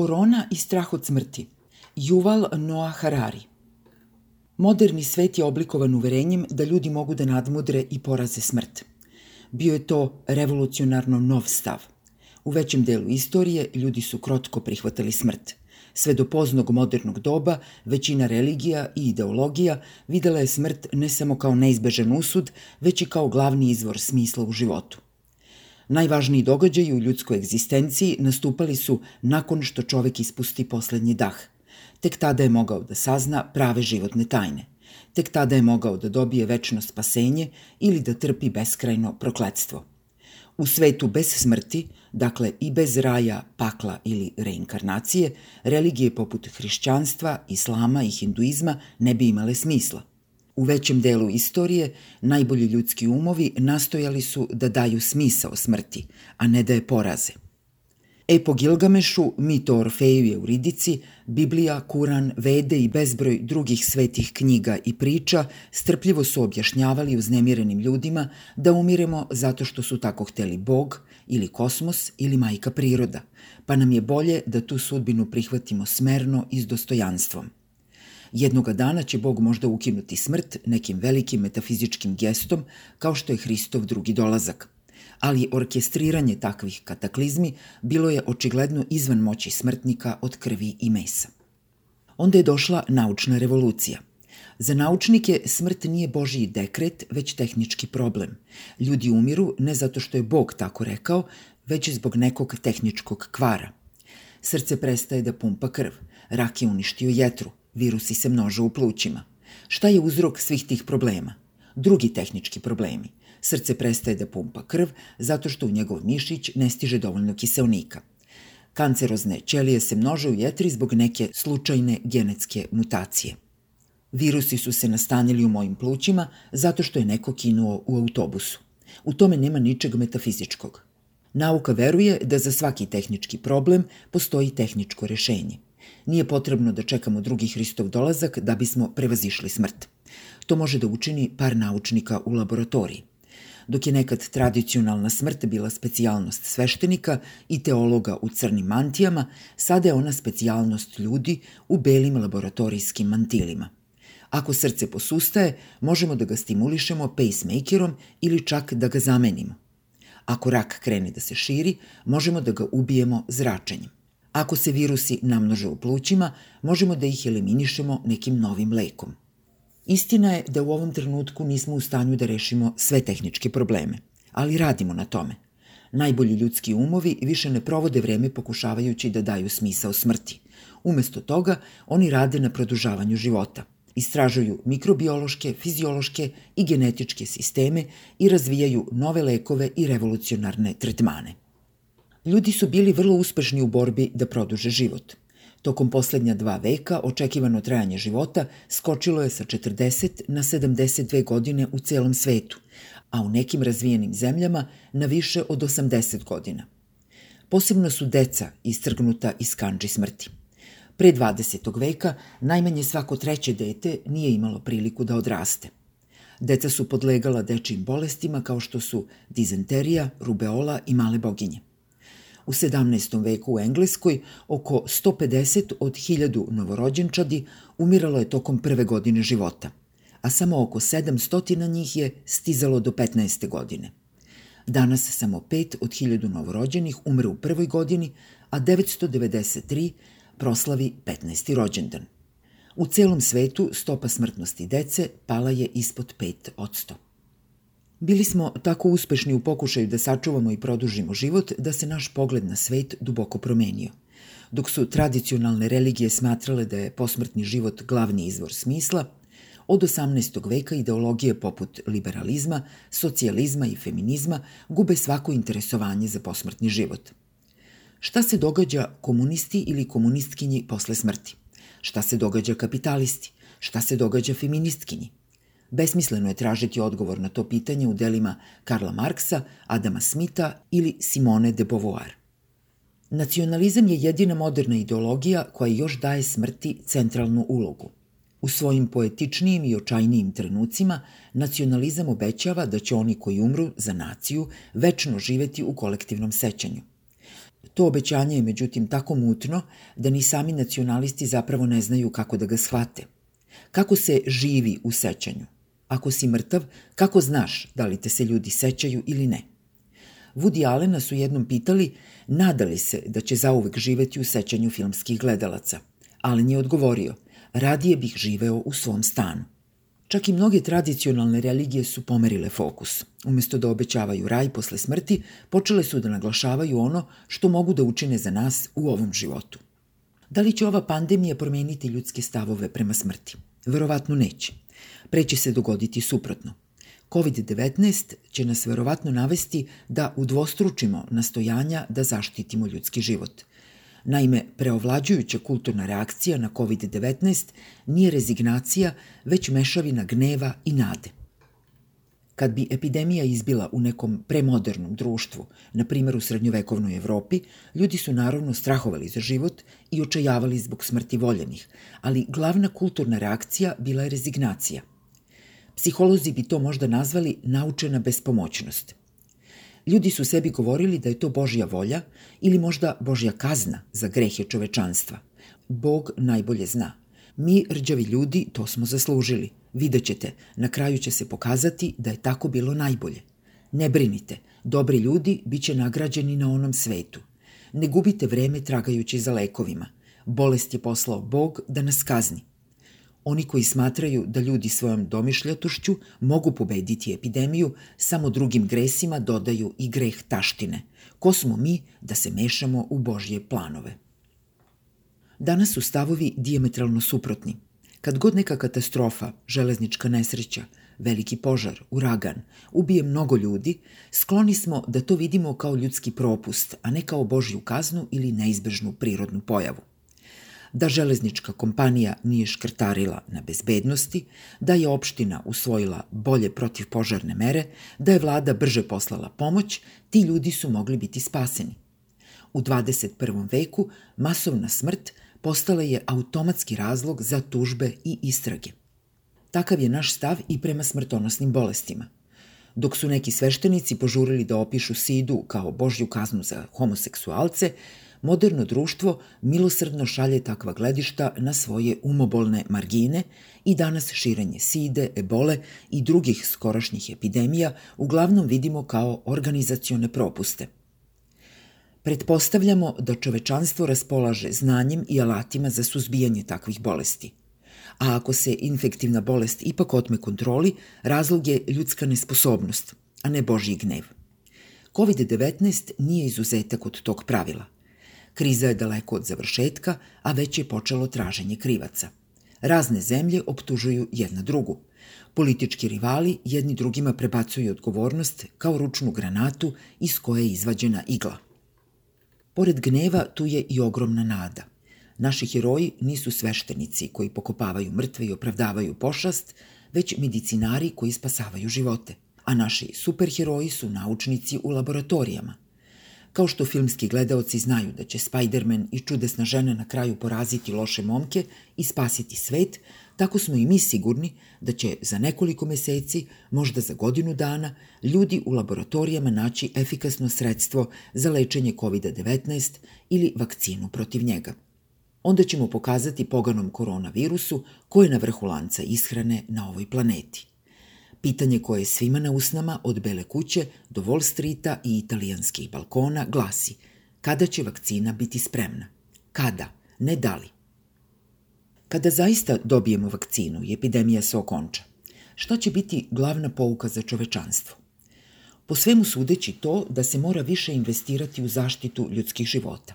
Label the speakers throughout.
Speaker 1: Korona i strah od smrti. Yuval Noah Harari. Moderni svet je oblikovan uverenjem da ljudi mogu da nadmudre i poraze smrt. Bio je to revolucionarno nov stav. U većem delu istorije ljudi su krotko prihvatali smrt. Sve do poznog modernog doba većina religija i ideologija videla je smrt ne samo kao neizbežan usud, već i kao glavni izvor smisla u životu. Najvažniji događaji u ljudskoj egzistenciji nastupali su nakon što čovek ispusti poslednji dah. Tek tada je mogao da sazna prave životne tajne. Tek tada je mogao da dobije večno spasenje ili da trpi beskrajno prokledstvo. U svetu bez smrti, dakle i bez raja, pakla ili reinkarnacije, religije poput hrišćanstva, islama i hinduizma ne bi imale smisla. U većem delu istorije najbolji ljudski umovi nastojali su da daju smisao smrti, a ne da je poraze. Epo Gilgamešu, mito Orfeju i Euridici, Biblija, Kuran, Vede i bezbroj drugih svetih knjiga i priča strpljivo su objašnjavali uznemirenim ljudima da umiremo zato što su tako hteli Bog ili kosmos ili majka priroda, pa nam je bolje da tu sudbinu prihvatimo smerno i s dostojanstvom – Jednoga dana će Bog možda ukinuti smrt nekim velikim metafizičkim gestom kao što je Hristov drugi dolazak. Ali orkestriranje takvih kataklizmi bilo je očigledno izvan moći smrtnika od krvi i mesa. Onda je došla naučna revolucija. Za naučnike smrt nije Božiji dekret, već tehnički problem. Ljudi umiru ne zato što je Bog tako rekao, već zbog nekog tehničkog kvara. Srce prestaje da pumpa krv, rak je uništio jetru, Virusi se množe u plućima. Šta je uzrok svih tih problema? Drugi tehnički problemi. Srce prestaje da pumpa krv zato što u njegov mišić ne stiže dovoljno kiselnika. Kancerozne ćelije se množe u jetri zbog neke slučajne genetske mutacije. Virusi su se nastanili u mojim plućima zato što je neko kinuo u autobusu. U tome nema ničeg metafizičkog. Nauka veruje da za svaki tehnički problem postoji tehničko rešenje – Nije potrebno da čekamo drugi Hristov dolazak da bismo prevazišli smrt. To može da učini par naučnika u laboratoriji. Dok je nekad tradicionalna smrt bila specijalnost sveštenika i teologa u crnim mantijama, sada je ona specijalnost ljudi u belim laboratorijskim mantilima. Ako srce posustaje, možemo da ga stimulišemo pacemakerom ili čak da ga zamenimo. Ako rak krene da se širi, možemo da ga ubijemo zračenjem. Ako se virusi namnože u plućima, možemo da ih eliminišemo nekim novim lekom. Istina je da u ovom trenutku nismo u stanju da rešimo sve tehničke probleme, ali radimo na tome. Najbolji ljudski umovi više ne provode vreme pokušavajući da daju smisao smrti. Umesto toga, oni rade na produžavanju života. Istražuju mikrobiološke, fiziološke i genetičke sisteme i razvijaju nove lekove i revolucionarne tretmane. Ljudi su bili vrlo uspešni u borbi da produže život. Tokom poslednja dva veka očekivano trajanje života skočilo je sa 40 na 72 godine u celom svetu, a u nekim razvijenim zemljama na više od 80 godina. Posebno su deca istrgnuta iz kanđi smrti. Pre 20. veka najmanje svako treće dete nije imalo priliku da odraste. Deca su podlegala dečijim bolestima kao što su dizenterija, rubeola i male boginje. U 17. veku u Engleskoj oko 150 od 1000 novorođenčadi umiralo je tokom prve godine života, a samo oko 700 njih je stizalo do 15. godine. Danas samo 5 od 1000 novorođenih umre u prvoj godini, a 993 proslavi 15. rođendan. U celom svetu stopa smrtnosti dece pala je ispod 5 od 100. Bili smo tako uspešni u pokušaju da sačuvamo i produžimo život da se naš pogled na svet duboko promenio. Dok su tradicionalne religije smatrale da je posmrtni život glavni izvor smisla, od 18. veka ideologije poput liberalizma, socijalizma i feminizma gube svako interesovanje za posmrtni život. Šta se događa komunisti ili komunistkinji posle smrti? Šta se događa kapitalisti? Šta se događa feministkinji? Besmisleno je tražiti odgovor na to pitanje u delima Karla Marksa, Adama Smita ili Simone de Beauvoir. Nacionalizam je jedina moderna ideologija koja još daje smrti centralnu ulogu. U svojim poetičnijim i očajnijim trenucima nacionalizam obećava da će oni koji umru za naciju večno živeti u kolektivnom sećanju. To obećanje je međutim tako mutno da ni sami nacionalisti zapravo ne znaju kako da ga shvate. Kako se živi u sećanju? Ako si mrtav, kako znaš da li te se ljudi sećaju ili ne? Woody Allena su jednom pitali nadali se da će zauvek živeti u sećanju filmskih gledalaca. Allen je odgovorio, radije bih živeo u svom stanu. Čak i mnoge tradicionalne religije su pomerile fokus. Umesto da obećavaju raj posle smrti, počele su da naglašavaju ono što mogu da učine za nas u ovom životu. Da li će ova pandemija promeniti ljudske stavove prema smrti? Verovatno neće. Preće se dogoditi suprotno. COVID-19 će nas verovatno navesti da udvostručimo nastojanja da zaštitimo ljudski život. Naime, preovlađujuća kulturna reakcija na COVID-19 nije rezignacija, već mešavina gneva i nade. Kad bi epidemija izbila u nekom premodernom društvu, na primjer u srednjovekovnoj Evropi, ljudi su naravno strahovali za život i očajavali zbog smrti voljenih, ali glavna kulturna reakcija bila je rezignacija. Psiholozi bi to možda nazvali naučena bespomoćnost. Ljudi su sebi govorili da je to Božja volja ili možda Božja kazna za grehe čovečanstva. Bog najbolje zna. Mi, rđavi ljudi, to smo zaslužili. Videćete, na kraju će se pokazati da je tako bilo najbolje. Ne brinite, dobri ljudi bit će nagrađeni na onom svetu. Ne gubite vreme tragajući za lekovima. Bolest je poslao Bog da nas kazni. Oni koji smatraju da ljudi svojom domišljatošću mogu pobediti epidemiju, samo drugim gresima dodaju i greh taštine. Ko smo mi da se mešamo u Božje planove? Danas su stavovi diametralno suprotni. Kad god neka katastrofa, železnička nesreća, veliki požar, uragan, ubije mnogo ljudi, skloni smo da to vidimo kao ljudski propust, a ne kao Božju kaznu ili neizbežnu prirodnu pojavu da železnička kompanija nije škrtarila na bezbednosti, da je opština usvojila bolje protivpožarne mere, da je vlada brže poslala pomoć, ti ljudi su mogli biti spaseni. U 21. veku masovna smrt postala je automatski razlog za tužbe i istrage. Takav je naš stav i prema smrtonosnim bolestima. Dok su neki sveštenici požurili da opišu sidu kao božju kaznu za homoseksualce, moderno društvo milosrdno šalje takva gledišta na svoje umobolne margine i danas širenje side, ebole i drugih skorošnjih epidemija uglavnom vidimo kao organizacione propuste. Pretpostavljamo da čovečanstvo raspolaže znanjem i alatima za suzbijanje takvih bolesti. A ako se infektivna bolest ipak otme kontroli, razlog je ljudska nesposobnost, a ne Božji gnev. COVID-19 nije izuzetak od tog pravila – Kriza je daleko od završetka, a već je počelo traženje krivaca. Razne zemlje optužuju jedna drugu. Politički rivali jedni drugima prebacuju odgovornost kao ručnu granatu iz koje je izvađena igla. Pored gneva tu je i ogromna nada. Naši heroji nisu sveštenici koji pokopavaju mrtve i opravdavaju pošast, već medicinari koji spasavaju živote. A naši superheroji su naučnici u laboratorijama – Kao što filmski gledaoci znaju da će Spider-Man i čudesna žena na kraju poraziti loše momke i spasiti svet, tako smo i mi sigurni da će za nekoliko meseci, možda za godinu dana, ljudi u laboratorijama naći efikasno sredstvo za lečenje COVID-19 ili vakcinu protiv njega. Onda ćemo pokazati poganom koronavirusu ko je na vrhu lanca ishrane na ovoj planeti. Pitanje koje je svima na usnama od Bele kuće do Wall Streeta i italijanskih balkona glasi kada će vakcina biti spremna? Kada, ne da li. Kada zaista dobijemo vakcinu i epidemija se okonča, šta će biti glavna pouka za čovečanstvo? Po svemu sudeći to da se mora više investirati u zaštitu ljudskih života.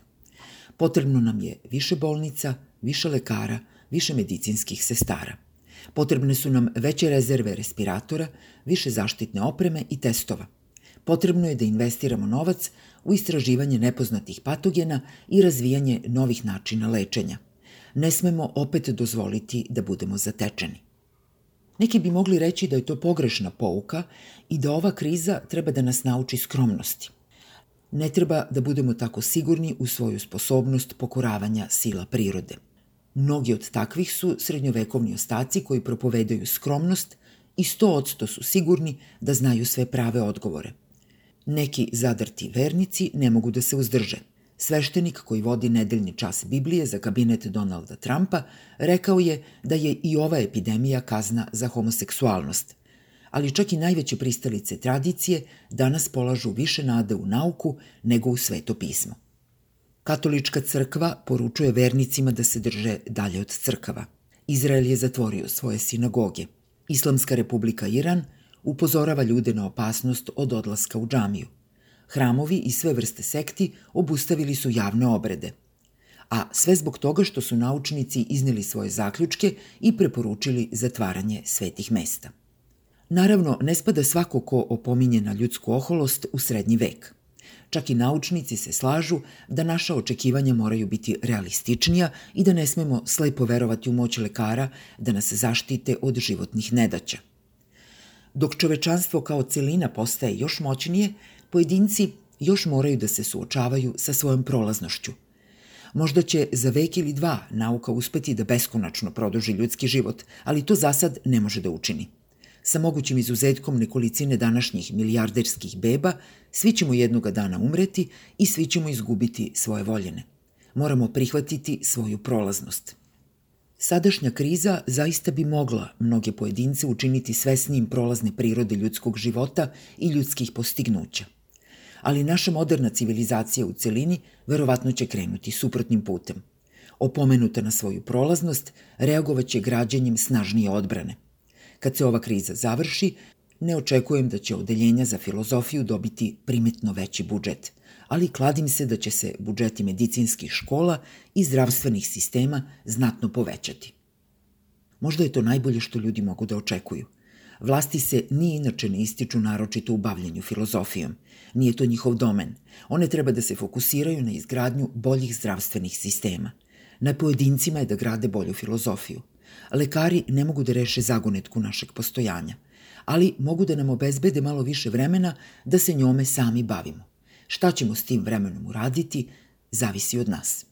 Speaker 1: Potrebno nam je više bolnica, više lekara, više medicinskih sestara. Potrebne su nam veće rezerve respiratora, više zaštitne opreme i testova. Potrebno je da investiramo novac u istraživanje nepoznatih patogena i razvijanje novih načina lečenja. Ne smemo opet dozvoliti da budemo zatečeni. Neki bi mogli reći da je to pogrešna pouka i da ova kriza treba da nas nauči skromnosti. Ne treba da budemo tako sigurni u svoju sposobnost pokoravanja sila prirode. Mnogi od takvih su srednjovekovni ostaci koji propovedaju skromnost i sto odsto su sigurni da znaju sve prave odgovore. Neki zadrti vernici ne mogu da se uzdrže. Sveštenik koji vodi nedeljni čas Biblije za kabinet Donalda Trumpa rekao je da je i ova epidemija kazna za homoseksualnost. Ali čak i najveće pristalice tradicije danas polažu više nade u nauku nego u sveto pismo. Katolička crkva poručuje vernicima da se drže dalje od crkava. Izrael je zatvorio svoje sinagoge. Islamska republika Iran upozorava ljude na opasnost od odlaska u džamiju. Hramovi i sve vrste sekti obustavili su javne obrede. A sve zbog toga što su naučnici izneli svoje zaključke i preporučili zatvaranje svetih mesta. Naravno, ne spada svako ko opominje na ljudsku oholost u srednji vek. Čak i naučnici se slažu da naša očekivanja moraju biti realističnija i da ne smemo slepo verovati u moć lekara da nas zaštite od životnih nedaća. Dok čovečanstvo kao celina postaje još moćnije, pojedinci još moraju da se suočavaju sa svojom prolaznošću. Možda će za vek ili dva nauka uspeti da beskonačno produži ljudski život, ali to za sad ne može da učini. Sa mogućim izuzetkom nekolicine današnjih milijarderskih beba, svi ćemo jednoga dana umreti i svi ćemo izgubiti svoje voljene. Moramo prihvatiti svoju prolaznost. Sadašnja kriza zaista bi mogla mnoge pojedince učiniti svesnijim prolazne prirode ljudskog života i ljudskih postignuća. Ali naša moderna civilizacija u celini verovatno će krenuti suprotnim putem. Opomenuta na svoju prolaznost, reagovaće građanjem snažnije odbrane. Kad se ova kriza završi, ne očekujem da će odeljenja za filozofiju dobiti primetno veći budžet, ali kladim se da će se budžeti medicinskih škola i zdravstvenih sistema znatno povećati. Možda je to najbolje što ljudi mogu da očekuju. Vlasti se ni inače ne ističu naročito u bavljenju filozofijom. Nije to njihov domen. One treba da se fokusiraju na izgradnju boljih zdravstvenih sistema. Na pojedincima je da grade bolju filozofiju – Lekari ne mogu da reše zagonetku našeg postojanja, ali mogu da nam obezbede malo više vremena da se njome sami bavimo. Šta ćemo s tim vremenom uraditi, zavisi od nas.